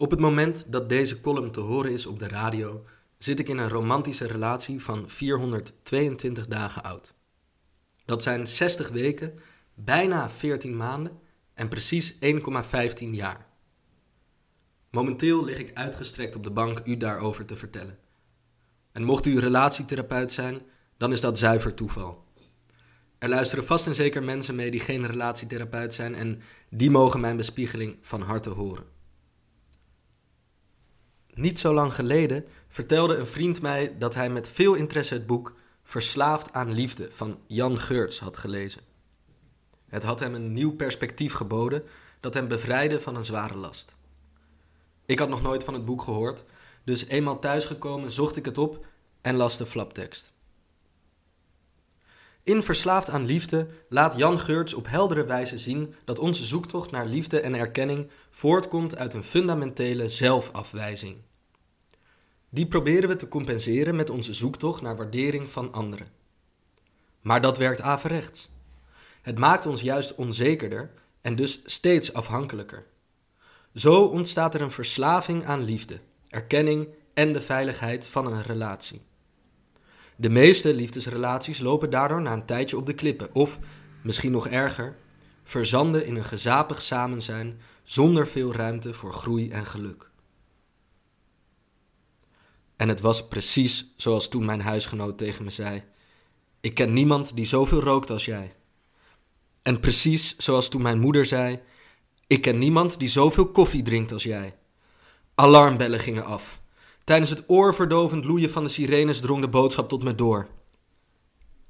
Op het moment dat deze column te horen is op de radio, zit ik in een romantische relatie van 422 dagen oud. Dat zijn 60 weken, bijna 14 maanden en precies 1,15 jaar. Momenteel lig ik uitgestrekt op de bank u daarover te vertellen. En mocht u relatietherapeut zijn, dan is dat zuiver toeval. Er luisteren vast en zeker mensen mee die geen relatietherapeut zijn en die mogen mijn bespiegeling van harte horen. Niet zo lang geleden vertelde een vriend mij dat hij met veel interesse het boek Verslaafd aan Liefde van Jan Geurts had gelezen. Het had hem een nieuw perspectief geboden dat hem bevrijdde van een zware last. Ik had nog nooit van het boek gehoord, dus eenmaal thuisgekomen zocht ik het op en las de flaptekst. In Verslaafd aan Liefde laat Jan Geurts op heldere wijze zien dat onze zoektocht naar liefde en erkenning voortkomt uit een fundamentele zelfafwijzing. Die proberen we te compenseren met onze zoektocht naar waardering van anderen. Maar dat werkt averechts. Het maakt ons juist onzekerder en dus steeds afhankelijker. Zo ontstaat er een verslaving aan liefde, erkenning en de veiligheid van een relatie. De meeste liefdesrelaties lopen daardoor na een tijdje op de klippen, of, misschien nog erger, verzanden in een gezapig samenzijn zonder veel ruimte voor groei en geluk. En het was precies zoals toen mijn huisgenoot tegen me zei: Ik ken niemand die zoveel rookt als jij. En precies zoals toen mijn moeder zei: Ik ken niemand die zoveel koffie drinkt als jij. Alarmbellen gingen af. Tijdens het oorverdovend loeien van de sirenes drong de boodschap tot me door.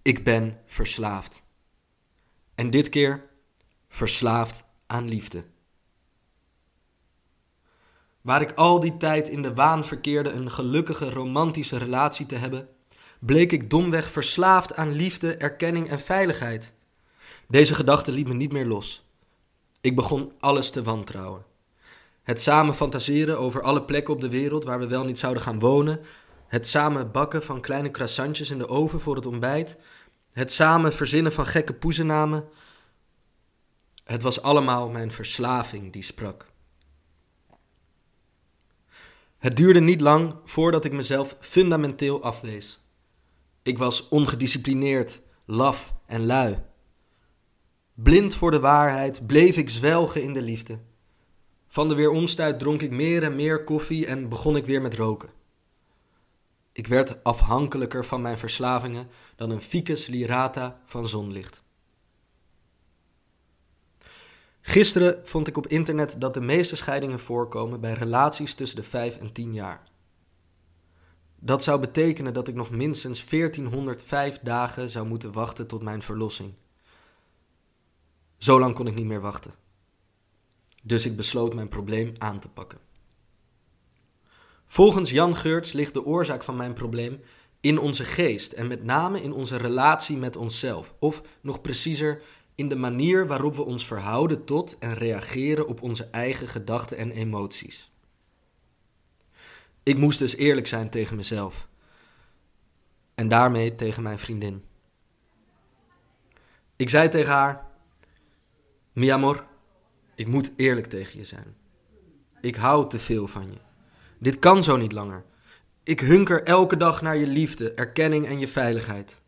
Ik ben verslaafd. En dit keer verslaafd aan liefde. Waar ik al die tijd in de waan verkeerde een gelukkige romantische relatie te hebben, bleek ik domweg verslaafd aan liefde, erkenning en veiligheid. Deze gedachte liet me niet meer los. Ik begon alles te wantrouwen. Het samen fantaseren over alle plekken op de wereld waar we wel niet zouden gaan wonen. Het samen bakken van kleine croissantjes in de oven voor het ontbijt. Het samen verzinnen van gekke poezennamen. Het was allemaal mijn verslaving die sprak. Het duurde niet lang voordat ik mezelf fundamenteel afwees. Ik was ongedisciplineerd, laf en lui. Blind voor de waarheid bleef ik zwelgen in de liefde. Van de weeromstuit dronk ik meer en meer koffie en begon ik weer met roken. Ik werd afhankelijker van mijn verslavingen dan een ficus lirata van zonlicht. Gisteren vond ik op internet dat de meeste scheidingen voorkomen bij relaties tussen de 5 en 10 jaar. Dat zou betekenen dat ik nog minstens 1405 dagen zou moeten wachten tot mijn verlossing. Zo lang kon ik niet meer wachten. Dus ik besloot mijn probleem aan te pakken. Volgens Jan Geurts ligt de oorzaak van mijn probleem in onze geest en met name in onze relatie met onszelf, of nog preciezer, in de manier waarop we ons verhouden tot en reageren op onze eigen gedachten en emoties. Ik moest dus eerlijk zijn tegen mezelf en daarmee tegen mijn vriendin. Ik zei tegen haar: Mi amor, ik moet eerlijk tegen je zijn. Ik hou te veel van je. Dit kan zo niet langer. Ik hunker elke dag naar je liefde, erkenning en je veiligheid.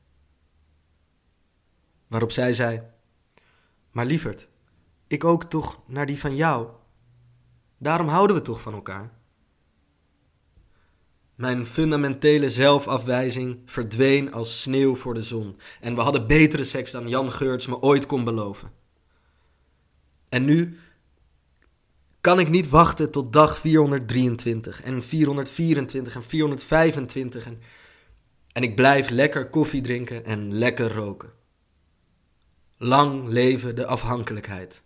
Waarop zij zei: Maar lieverd, ik ook toch naar die van jou. Daarom houden we toch van elkaar. Mijn fundamentele zelfafwijzing verdween als sneeuw voor de zon en we hadden betere seks dan Jan Geurts me ooit kon beloven. En nu kan ik niet wachten tot dag 423 en 424 en 425 en, en ik blijf lekker koffie drinken en lekker roken. Lang leven de afhankelijkheid.